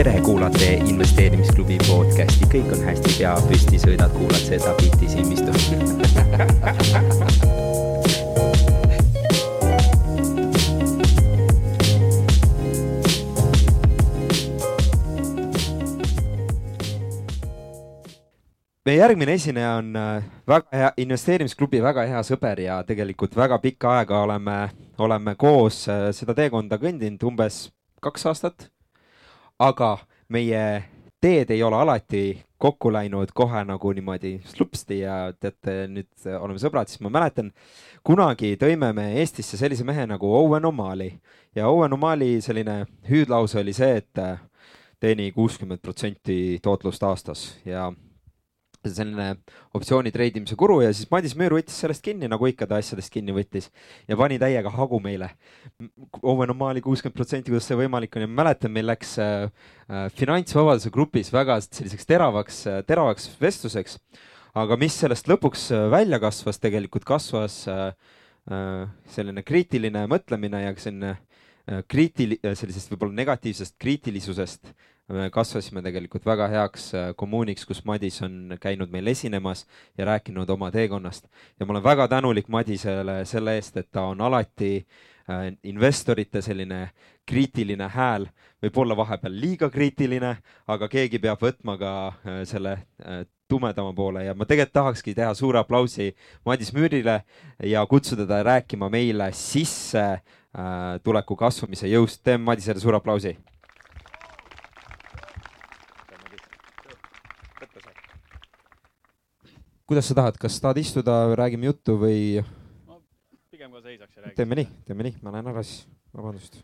tere, kuulate investeerimisklubi podcasti, kõik on hästi, pea püsti, sõidad, kuulad seda bitti silmistu meie järgmine esineja on äh, väga hea, investeerimisklubi väga hea sõber ja tegelikult väga pikka aega oleme, oleme koos äh, seda teekonda kõndinud, umbes kaks aastat. Aga meie teed ei ole alati kokku läinud kohe nagu niimoodi slupsti ja teate, nüüd oleme sõbrad, siis ma mäletan, kunagi tõime me Eestisse sellise mehe nagu Owen O'Malley. Ja Owen O'Malley selline hüüdlause oli see, et teeni kuuskümmend protsenti tootlust aastas. Ja selline optsiooni treidimise guru ja siis Madis Müür võttis sellest kinni, nagu ikka ta asjadest kinni võttis ja pani täiega hagu meile. Owen O'Malley kuuskümmend protsenti, kuidas see võimalik on ja ma mäletan, meil läks äh, äh, finantsvabaduse grupis väga selliseks teravaks äh,, teravaks vestluseks. aga mis sellest lõpuks äh, välja kasvas, tegelikult kasvas äh, äh, selline kriitiline mõtlemine ja selline äh, kriitil-, sellisest võib-olla negatiivsest kriitilisusest me kasvasime tegelikult väga heaks äh, kommuuniks, kus Madis on käinud meil esinemas ja rääkinud oma teekonnast. Ja ma olen väga tänulik Madisele selle eest, et ta on alati äh, investorite selline kriitiline hääl, võib-olla vahepeal liiga kriitiline, aga keegi peab võtma ka äh, selle tumedama poole. Ja ma tegelikult tahakski teha suure aplausi Madis Müürile ja kutsuda ta rääkima meile sisse tuleku kasvamise jõust. teeme Madisele suure aplausi kuidas sa tahad, kas tahad istuda, räägime juttu või no,? pigem ka seisaks ja räägiks. teeme nii, teeme nii, ma lähen ära siis, vabandust.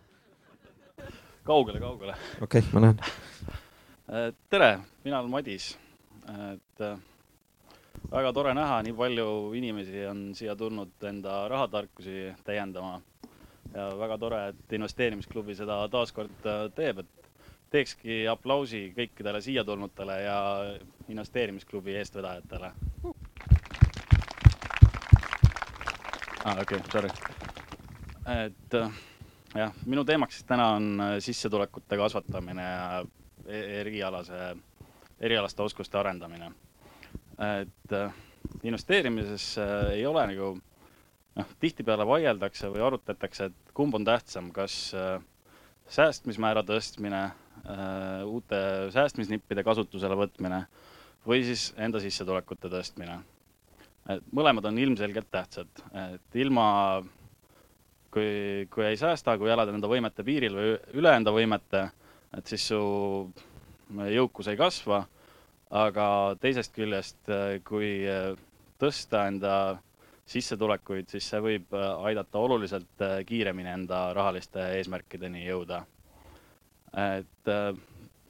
kaugele, kaugele. okei okay,, ma lähen. Äh, tere, mina olen Madis. et äh, väga tore näha, nii palju inimesi on siia tulnud enda rahatarkusi täiendama. ja väga tore, et investeerimisklubi seda taaskord äh, teeb, et teekski aplausi kõikidele siia tulnutele ja investeerimisklubi eestvedajatele aa ah,, okei okay,, sorry. et äh, jah, minu teemaks täna on äh, sissetulekute kasvatamine ja e-, erialase, erialaste oskuste arendamine. et äh, investeerimises ei ole nagu noh, tihtipeale vaieldakse või arutletakse, et kumb on tähtsam, kas säästmismäära tõstmine, uute säästmisnippide kasutusele võtmine või siis enda sissetulekute tõstmine et mõlemad on ilmselgelt tähtsad, et ilma, kui, kui ei säästa, kui elad enda võimete piiril või üle enda võimete, et siis su jõukus ei kasva, aga teisest küljest, kui tõsta enda sissetulekuid, siis see võib aidata oluliselt kiiremini enda rahaliste eesmärkideni jõuda. et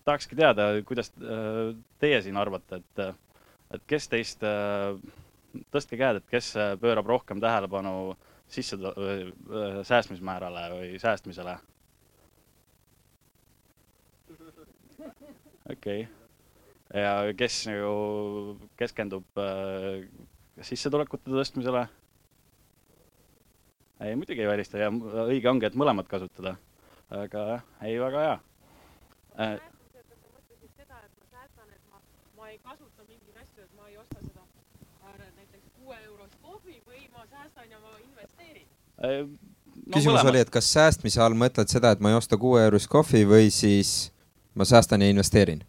tahakski teada, kuidas teie siin arvate, et, et kes teist tõstke käed, et kes äh, pöörab rohkem tähelepanu sisse, äh, säästmismäärale või säästmisele? okei okay., ja kes nagu keskendub äh, sissetulekute tõstmisele? ei, muidugi ei välista ja õige ongi, et mõlemat kasutada. aga jah, ei, väga hea äh,. ma ei kasuta mingeid asju, et ma ei osta seda kuue eurost kohvi või ma säästan ja ma investeerin no,? küsimus mõlemad. oli, et kas säästmise all mõtled seda, et ma ei osta kuue eurost kohvi või siis ma säästan ja investeerin?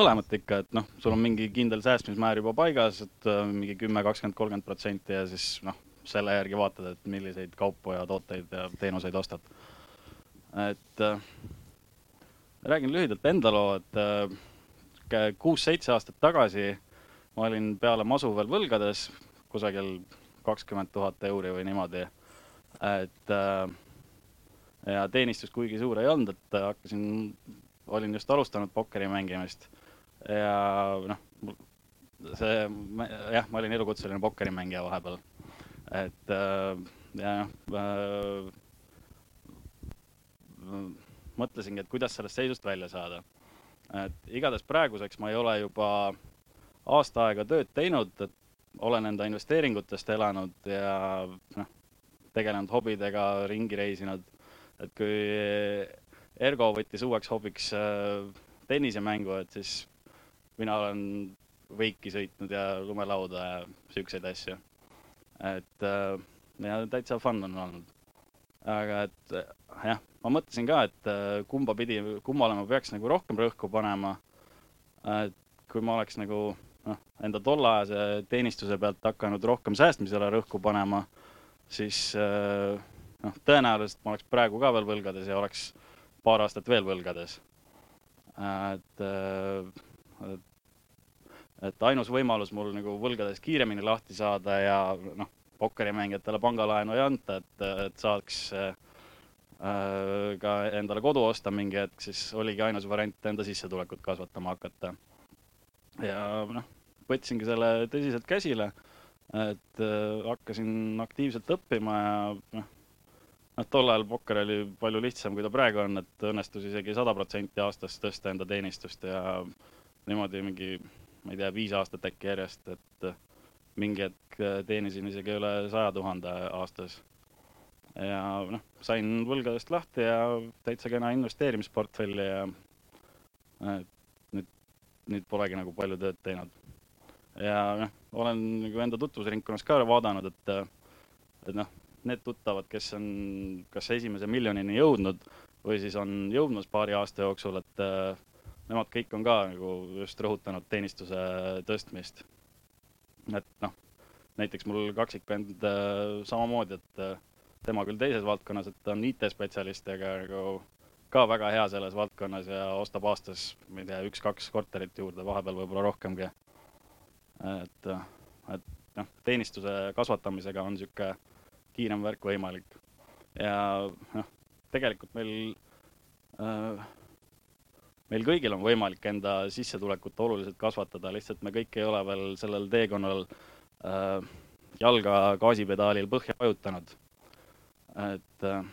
mõlemat ikka, et noh, sul on mingi kindel säästmismäär juba paigas, et äh, mingi kümme, kakskümmend, kolmkümmend protsenti ja siis noh, selle järgi vaatad, et milliseid kaupu ja tooteid ja teenuseid ostad. et äh, räägin lühidalt enda loo, et äh, kuus-seitse aastat tagasi äh, ma olin peale masu veel võlgades kusagil kakskümmend tuhat euri või niimoodi. et äh, ja teenistus kuigi suur ei olnud, et hakkasin, olin just alustanud pokkeri mängimist ja noh, see jah, ma olin elukutseline pokkerimängija vahepeal. et äh, ja noh äh, mõtlesingi, et kuidas sellest seisust välja saada. et igatahes praeguseks ma ei ole juba aasta aega tööd teinud, et olen enda investeeringutest elanud ja noh, tegelenud hobidega, ringi reisinud, et kui Ergo võttis uueks hobiks tennisemängu, et siis mina olen võiki sõitnud ja lumelauda ja siukseid asju. et ja täitsa fun on olnud. aga et jah, ma mõtlesin ka, et kumba pidi, kummale ma peaks nagu rohkem rõhku panema. et kui ma oleks nagu noh, enda tolleajase teenistuse pealt hakanud rohkem säästmisele rõhku panema, siis noh, tõenäoliselt ma oleks praegu ka veel võlgades ja oleks paar aastat veel võlgades. et, et, et ainus võimalus mul nagu võlgadest kiiremini lahti saada ja noh, pokkerimängijatele pangalaenu ei anta, et, et saaks äh, ka endale kodu osta mingi hetk, siis oligi ainus variant enda sissetulekut kasvatama hakata ja noh, võtsingi selle tõsiselt käsile, et äh, hakkasin aktiivselt õppima ja noh, noh, tol ajal pokker oli palju lihtsam, kui ta praegu on, et õnnestus isegi sada protsenti aastas tõsta enda teenistust ja niimoodi mingi, ma ei tea, viis aastat äkki järjest, et mingi hetk teenisin isegi üle saja tuhande aastas. ja noh, sain võlgadest lahti ja täitsa kena investeerimisportfelli ja nüüd polegi nagu palju tööd teinud. ja noh, olen nagu enda tutvusringkonnas ka vaadanud, et, et noh, need tuttavad, kes on kas esimese miljonini jõudnud või siis on jõudmas paari aasta jooksul, et nemad kõik on ka nagu just rõhutanud teenistuse tõstmist. et noh, näiteks mul kaksikvend samamoodi, et tema küll teises valdkonnas, et ta on IT-spetsialist, aga nagu ka väga hea selles valdkonnas ja ostab aastas, ma ei tea, üks-kaks korterit juurde, vahepeal võib-olla rohkemgi. et, et noh, teenistuse kasvatamisega on niisugune kiirem värk võimalik. ja noh, tegelikult meil äh,, meil kõigil on võimalik enda sissetulekut oluliselt kasvatada, lihtsalt me kõik ei ole veel sellel teekonnal äh, jalga gaasipedaalil põhja vajutanud. et äh,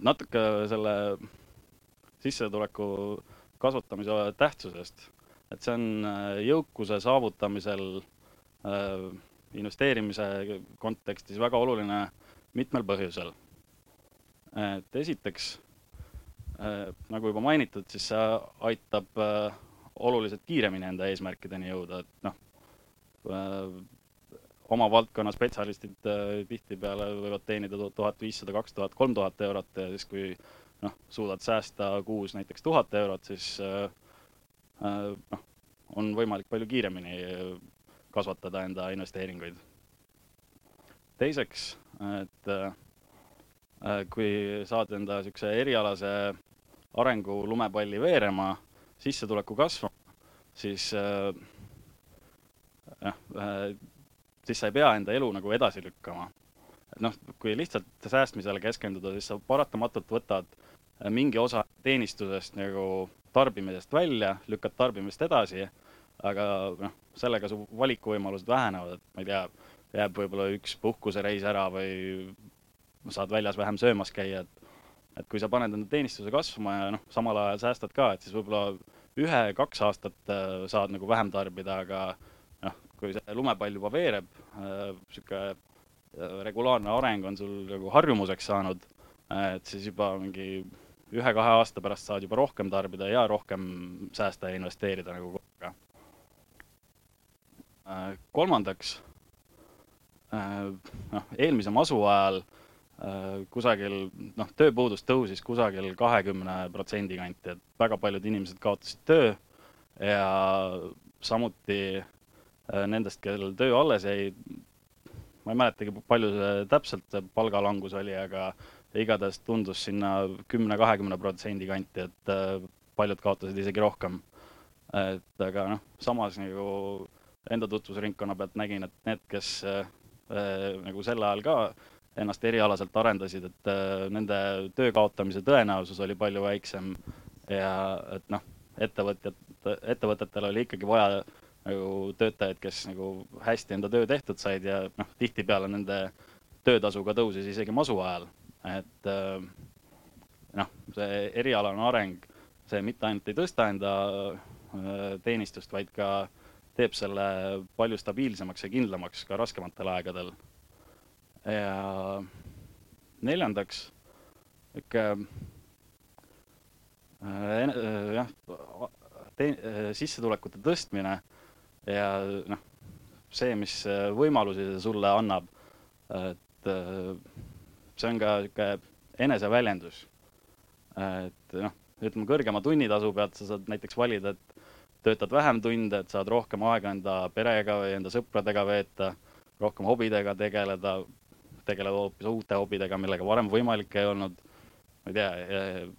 natuke selle sissetuleku kasvatamise tähtsusest, et see on äh, jõukuse saavutamisel äh, investeerimise kontekstis väga oluline mitmel põhjusel. et esiteks äh,, nagu juba mainitud, siis see aitab oluliselt kiiremini enda eesmärkideni jõuda, et noh oma valdkonna spetsialistid äh, tihtipeale võivad teenida tuhat viissada, kaks tuhat, kolm tuhat eurot ja siis, kui noh, suudad säästa kuus näiteks tuhat eurot, siis äh, äh, noh, on võimalik palju kiiremini kasvatada enda investeeringuid. teiseks, et kui saad enda niisuguse erialase arengu lumepalli veerema, sissetuleku kasvama, siis jah, siis sa ei pea enda elu nagu edasi lükkama. noh, kui lihtsalt säästmisele keskenduda, siis sa paratamatult võtad äh, mingi osa teenistusest nagu tarbimisest välja, lükkad tarbimist edasi, aga noh, sellega su valikuvõimalused vähenevad, et ma ei tea, jääb võib-olla üks puhkusereis ära või saad väljas vähem söömas käia, et et kui sa paned enda teenistuse kasvama ja noh, samal ajal säästad ka, et siis võib-olla ühe-kaks aastat äh, saad nagu vähem tarbida, aga kui see lumepall juba veereb, äh, äh, regulaarne areng on sul nagu harjumuseks saanud, et siis juba mingi ühe-kahe aasta pärast saad juba rohkem tarbida ja rohkem säästa ja investeerida nagu korraga. Äh, kolmandaks, noh, eelmise masu ajal kusagil, noh, tööpuudus tõusis kusagil kahekümne protsendi kanti, et väga paljud inimesed kaotasid töö ja samuti Äh, nendest, kellel töö alles jäi, ma ei mäletagi, palju see täpselt palgalangus oli, aga igatahes tundus sinna kümne-kahekümne protsendi kanti, et äh, paljud kaotasid isegi rohkem. et aga noh, samas nagu enda tutvusringkonna pealt nägin, et need, kes äh, nagu sel ajal ka ennast erialaselt arendasid, et äh, nende töö kaotamise tõenäosus oli palju väiksem ja et noh, ettevõtjad, ettevõtetel oli ikkagi vaja nagu töötajaid, kes nagu hästi enda töö tehtud said ja noh, tihtipeale nende töötasu ka tõusis isegi masu ajal, et äh, noh, see erialane areng, see mitte ainult ei tõsta enda äh, teenistust, vaid ka teeb selle palju stabiilsemaks ja kindlamaks ka raskematel aegadel. ja neljandaks, niisugune jah, sissetulekute tõstmine ja noh, see, mis võimalusi see sulle annab, et see on ka niisugune eneseväljendus. et noh, ütleme kõrgema tunnitasu pealt sa saad näiteks valida, et töötad vähem tunde, et saad rohkem aega enda perega või enda sõpradega veeta, rohkem hobidega tegeleda, tegeleda hoopis uute hobidega, millega varem võimalik ei olnud. ma ei tea,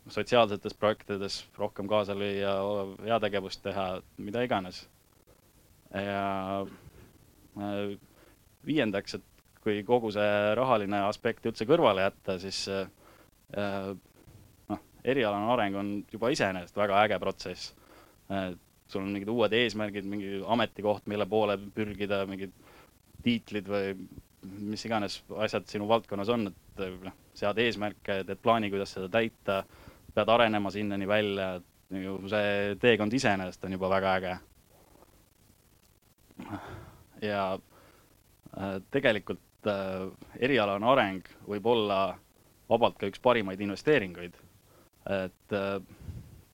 sotsiaalsetes projektides rohkem kaasa lüüa, heategevust teha, mida iganes. Ja äh, viiendaks, et kui kogu see rahaline aspekt üldse kõrvale jätta, siis äh, noh, erialane areng on juba iseenesest väga äge protsess. et sul on mingid uued eesmärgid, mingi ametikoht, mille poole pürgida, mingid tiitlid või mis iganes asjad sinu valdkonnas on, et noh, sead eesmärke, teed plaani, kuidas seda täita, pead arenema sinnani välja, et nagu see teekond iseenesest on juba väga äge. Ja äh, tegelikult äh, erialane areng võib olla vabalt ka üks parimaid investeeringuid. et äh,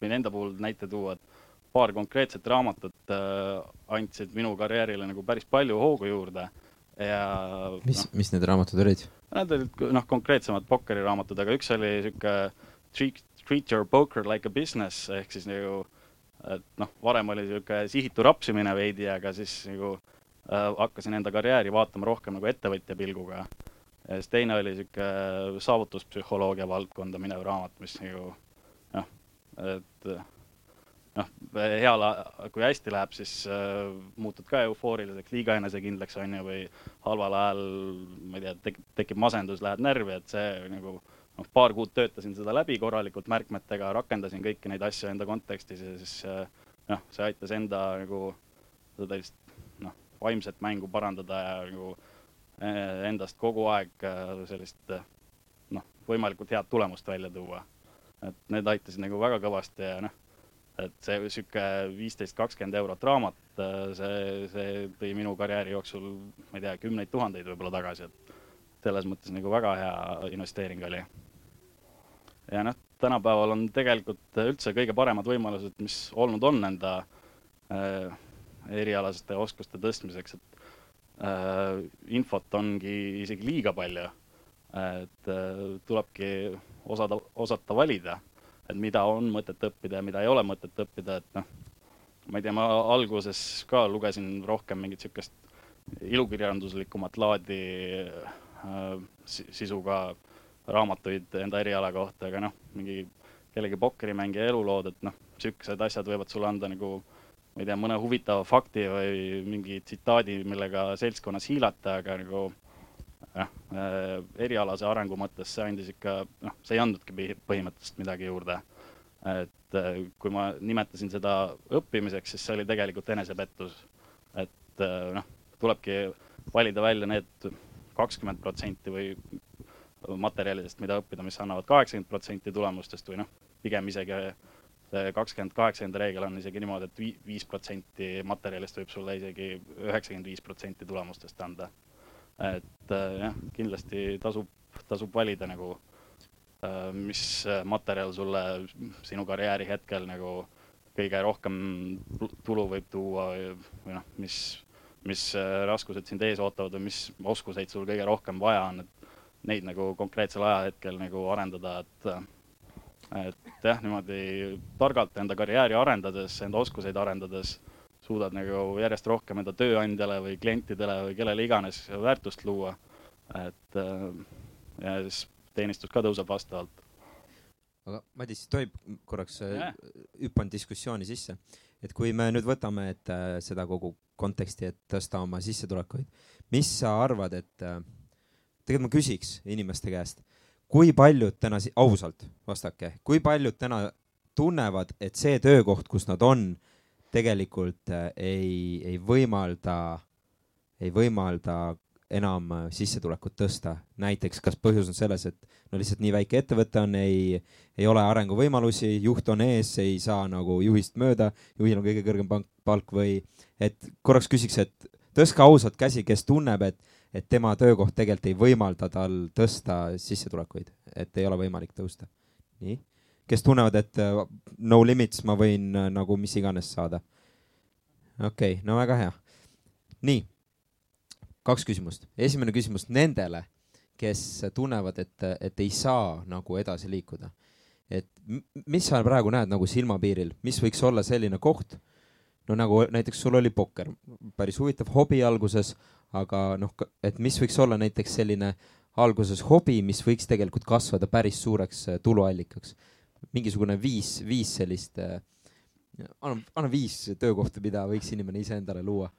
võin enda puhul näite tuua, et paar konkreetset raamatut äh, andsid minu karjäärile nagu päris palju hoogu juurde ja mis no,, mis need raamatud olid? Need olid noh, konkreetsemad pokkeriraamatud, aga üks oli sihuke treat, treat your poker like a business ehk siis nagu et noh, varem oli sihuke sihitu rapsimine veidi, aga siis nagu äh, hakkasin enda karjääri vaatama rohkem nagu ettevõtja pilguga. ja siis teine oli sihuke saavutuspsühholoogia valdkonda minev raamat, mis nagu noh, et noh, heal, kui hästi läheb, siis äh, muutud ka eufooriliseks, liiga enesekindlaks, on ju, või halval ajal, ma ei tea tek,, tekib masendus, lähed närvi, et see nagu noh, paar kuud töötasin seda läbi korralikult märkmetega, rakendasin kõiki neid asju enda kontekstis ja siis äh, noh, see aitas enda nagu sellist vaimset mängu parandada ja nagu äh, endast kogu aeg äh, sellist äh, noh, võimalikult head tulemust välja tuua. et need aitasid nagu väga kõvasti ja noh, et see sihuke viisteist, kakskümmend eurot raamat, see, see tõi minu karjääri jooksul, ma ei tea, kümneid tuhandeid võib-olla tagasi, et selles mõttes nagu väga hea investeering oli. ja noh, tänapäeval on tegelikult üldse kõige paremad võimalused, mis olnud on enda äh, erialaste oskuste tõstmiseks, et äh, infot ongi isegi liiga palju. et äh, tulebki osada, osata valida et mida on mõtet õppida ja mida ei ole mõtet õppida, et noh, ma ei tea, ma alguses ka lugesin rohkem mingit niisugust ilukirjanduslikumat laadi äh, sisuga raamatuid enda eriala kohta, aga noh, mingi kellegi pokkerimängija elulood, et noh, niisugused asjad võivad sulle anda nagu ma ei tea, mõne huvitava fakti või mingi tsitaadi, millega seltskonnas hiilata, aga nagu jah, äh, erialase arengu mõttes see andis ikka, noh, see ei andnudki põhimõtteliselt midagi juurde. et äh, kui ma nimetasin seda õppimiseks, siis see oli tegelikult enesepettus. et äh, noh, tulebki valida välja need kakskümmend protsenti või materjalidest, mida õppida, mis annavad kaheksakümmend protsenti tulemustest või noh, pigem isegi see kakskümmend kaheksakümmend reegel on isegi niimoodi et, et viis protsenti materjalist võib sulle isegi üheksakümmend viis protsenti tulemustest anda. Et äh, jah, kindlasti tasub, tasub valida nagu, äh, mis materjal sulle sinu karjääri hetkel nagu kõige rohkem tulu võib tuua või, noh, mis, mis äh, raskused sind ees ootavad või mis oskuseid sul kõige rohkem vaja on, et neid nagu konkreetsel ajahetkel nagu arendada, et et jah, niimoodi targalt enda karjääri arendades, enda oskuseid arendades suudad nagu järjest rohkem enda tööandjale või klientidele või kellele iganes väärtust luua. et äh, ja siis teenistus ka tõuseb vastavalt. aga Madis, tohib korraks äh, hüppan diskussiooni sisse, et kui me nüüd võtame, et äh, seda kogu konteksti, et tõsta oma sissetulekuid, mis sa arvad, et tegelikult ma küsiks inimeste käest, kui paljud täna, ausalt vastake, kui paljud täna tunnevad, et see töökoht, kus nad on tegelikult äh, ei, ei võimalda, ei võimalda enam äh, sissetulekut tõsta. näiteks, kas põhjus on selles, et no lihtsalt nii väike ettevõte on, ei, ei ole arenguvõimalusi, juht on ees, ei saa nagu juhist mööda, juhil on kõige kõrgem palk, palk või et korraks küsiks, et tõstke ausalt käsi, kes tunneb, et, et tema töökoht tegelikult ei võimalda tal tõsta sissetulekuid, et ei ole võimalik tõusta. nii, kes tunnevad, et äh, no limits, ma võin äh, nagu mis iganes saada. okei okay,, no väga hea. nii, kaks küsimust. esimene küsimus nendele, kes tunnevad, et, et ei saa nagu edasi liikuda. et mis sa praegu näed nagu silmapiiril, mis võiks olla selline koht no nagu näiteks sul oli pokker, päris huvitav hobi alguses, aga noh, et mis võiks olla näiteks selline alguses hobi, mis võiks tegelikult kasvada päris suureks äh, tuluallikaks. mingisugune viis, viis sellist, äh, anna, anna viis töökohta, mida võiks inimene iseendale luua.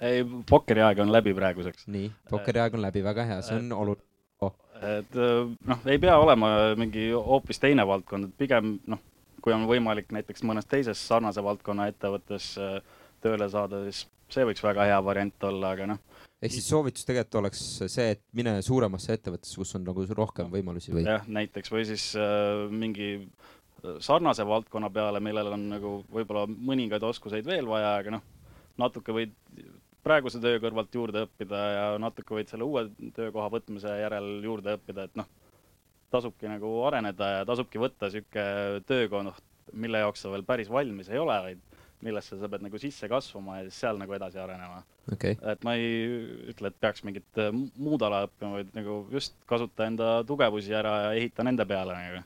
ei, pokkeri aeg on läbi praeguseks. nii, pokkeri aeg on läbi, väga hea, see on oluline oh.. et noh, ei pea olema mingi hoopis teine valdkond, et pigem noh kui on võimalik näiteks mõnes teises sarnase valdkonna ettevõttes äh, tööle saada, siis see võiks väga hea variant olla, aga noh. ehk siis soovitus tegelikult oleks see, et mine suuremasse ettevõttesse, kus on nagu rohkem võimalusi või? jah, näiteks või siis äh, mingi äh, sarnase valdkonna peale, millel on nagu võib-olla mõningaid oskuseid veel vaja, aga noh, natuke võid praeguse töö kõrvalt juurde õppida ja natuke võid selle uue töökoha võtmise järel juurde õppida, et noh tasubki nagu areneda ja tasubki võtta niisugune töökoht, mille jaoks sa veel päris valmis ei ole, vaid millesse sa pead nagu sisse kasvama ja siis seal nagu edasi arenema okay.. et ma ei ütle, et peaks mingit äh, muud ala õppima, vaid nagu just kasuta enda tugevusi ära ja ehita nende peale nagu.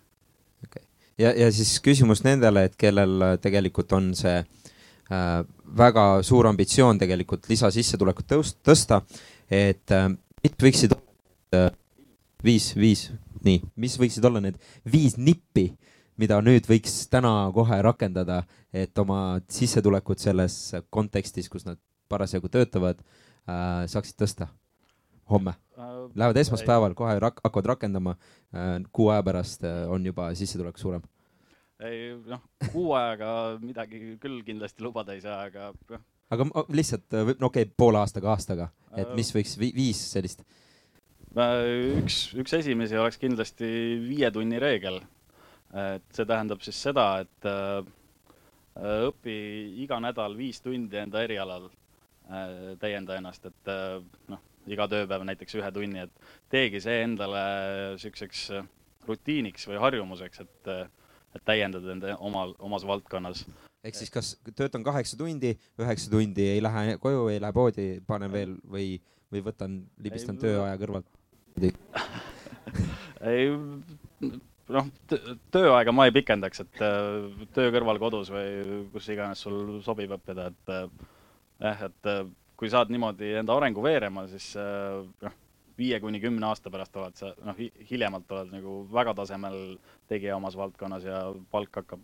okei okay., ja, ja siis küsimus nendele, et kellel äh, tegelikult on see äh, väga suur ambitsioon tegelikult lisasissetulekut tõust-, tõsta, et äh, mis võiksid äh, viis, viis nii, mis võiksid olla need viis nippi, mida nüüd võiks täna kohe rakendada, et oma sissetulekut selles kontekstis, kus nad parasjagu töötavad äh,, saaksid tõsta homme äh,? Lähevad esmaspäeval, kohe rak-, hakkavad rakendama äh,, kuu aja pärast äh, on juba sissetulek suurem ei noh, kuu ajaga midagi küll kindlasti lubada ei saa, aga noh. aga lihtsalt, äh, no okei okay,, poole aastaga, aastaga, et äh, mis võiks vi viis sellist üks, üks esimesi oleks kindlasti viie tunni reegel. Et see tähendab siis seda, et äh, õpi iga nädal viis tundi enda erialal, äh, täienda ennast, et äh, noh, iga tööpäev näiteks ühe tunni, et teegi see endale niisuguseks rutiiniks või harjumuseks, et, et täiendada enda omal, omas valdkonnas. ehk siis kas töötan kaheksa tundi, üheksa tundi ei lähe koju, ei lähe poodi, panen veel või, või võtan, libistan tööaja kõrvalt? ei, noh, tööaega ma ei pikendaks, et äh, töö kõrval kodus või kus iganes sul sobib õppida, et äh, jah, et äh, kui saad niimoodi enda arengu veerema, siis noh, viie kuni kümne aasta pärast oled sa, noh, hiljemalt oled nagu väga tasemel tegija omas valdkonnas ja palk hakkab,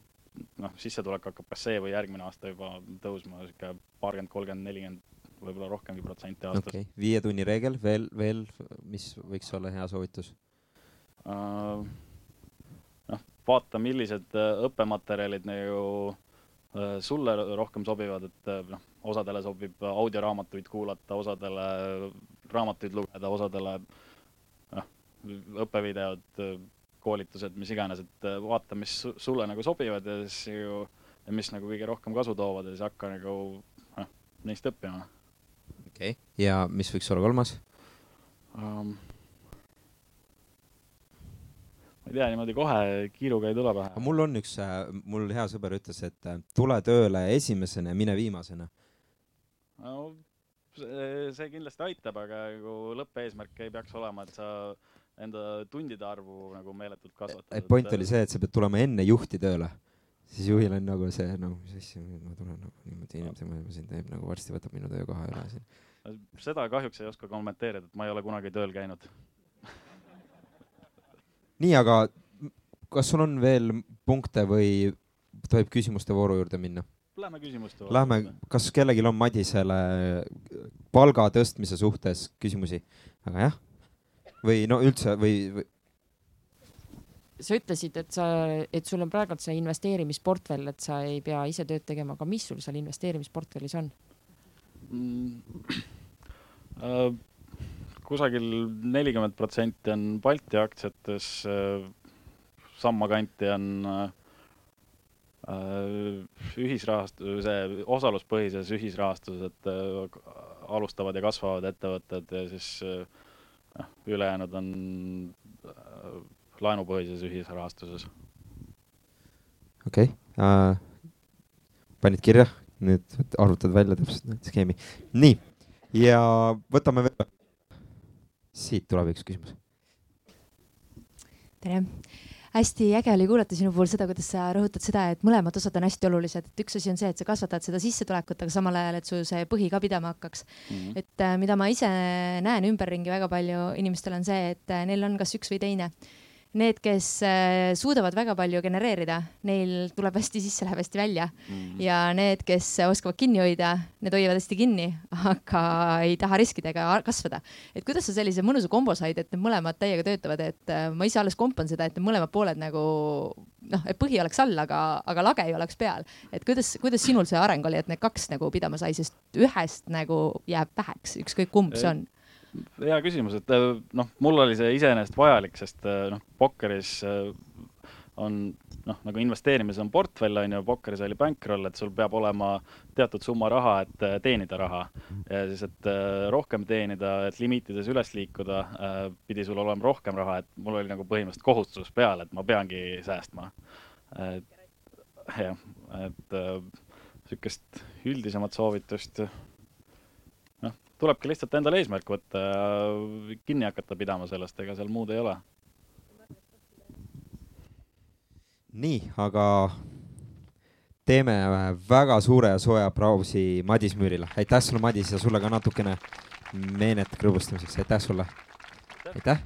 noh, sissetulek hakkab kas see või järgmine aasta juba tõusma, niisugune paarkümmend, kolmkümmend, nelikümmend võib-olla rohkemgi protsenti aastas okay.. viie tunni reegel, veel, veel, mis võiks olla hea soovitus uh,? Vaata, millised äh, õppematerjalid nagu sulle rohkem sobivad, et uh, noh, osadele sobib audioraamatuid kuulata, osadele raamatuid lugeda, osadele noh, õppevideod, koolitused, mis iganes, et vaata, mis sulle nagu sobivad ja siis ju mis nagu kõige rohkem kasu toovad ja siis hakka nagu noh, neist õppima okei okay., ja mis võiks olla kolmas um,? Ma ei tea, niimoodi kohe kiiruga ei tule pähe. mul on üks, äh, mul hea sõber ütles, et äh, tule tööle esimesena ja mine viimasena. no see, kindlasti aitab, aga nagu lõppeesmärk ei peaks olema, et sa enda tundide arvu nagu meeletult kasvatad. point oli see, et sa pead tulema enne juhti tööle siis juhil on nagu see, no mis asja, ma tulen nagu niimoodi inimese maailma siin teeb nagu varsti võtab minu töökoha üle siin. seda kahjuks ei oska kommenteerida, et ma ei ole kunagi tööl käinud nii, aga kas sul on veel punkte või tohib küsimuste vooru juurde minna? Lähme küsimuste vooru. Lähme, kas kellelgi on Madisele palga tõstmise suhtes küsimusi? aga jah, või no üldse või, või sa ütlesid, et sa, et sul on praegult see investeerimisportfell, et sa ei pea ise tööd tegema, aga mis sul seal investeerimisportfellis on mm,? Äh, kusagil nelikümmend protsenti on Balti aktsiates äh,, samma kanti on äh, ühisrahast-, see osaluspõhises ühisrahastuses, et äh, alustavad ja kasvavad ettevõtted ja siis noh, ülejäänud on laenupõhises ühisrahastuses. okei okay. uh,, panid kirja, nüüd arvutad välja täpselt skeemi. nii, ja võtame veel. Siit tuleb üks küsimus. tere hästi äge oli kuulata sinu puhul seda, kuidas sa rõhutad seda, et mõlemad osad on hästi olulised, et üks asi on see, et sa kasvatad seda sissetulekut, aga samal ajal, et sul see põhi ka pidama hakkaks mm. -hmm. et äh, mida ma ise näen ümberringi väga palju inimestel on see, et äh, neil on kas üks või teine need, kes äh, suudavad väga palju genereerida, neil tuleb hästi sisse, läheb hästi välja mm. -hmm. ja need, kes oskavad kinni hoida, need hoiavad hästi kinni, aga ei taha riskida ega kasvada. et kuidas sa sellise mõnusa kombo said, et need mõlemad täiega töötavad, et äh, ma ise alles kompan seda, et need mõlemad pooled nagu noh, et põhi oleks all, aga, aga lage ei oleks peal. et kuidas, kuidas sinul see areng oli, et need kaks nagu pidama sai, sest ühest nagu jääb väheks, ükskõik kumb see on hea küsimus, et äh, noh, mul oli see iseenesest vajalik, sest äh, noh, pokkeris äh, on noh, nagu investeerimises on portfell, on ju, pokkeris oli bankroll, et sul peab olema teatud summa raha, et teenida raha. ja siis, et rohkem teenida, et limiitides üles liikuda, pidi sul olema rohkem raha, et mul oli nagu põhimõtteliselt kohustus peal, et ma peangi säästma. jah, et niisugust üldisemat soovitust tulebki lihtsalt endale eesmärk võtta ja kinni hakata pidama sellest, ega seal muud ei ole. nii, aga teeme väga suure ja sooja aplausi Madis Müürile. aitäh sulle, Madis, ja sulle ka natukene meenet krõbustamiseks, aitäh sulle. aitäh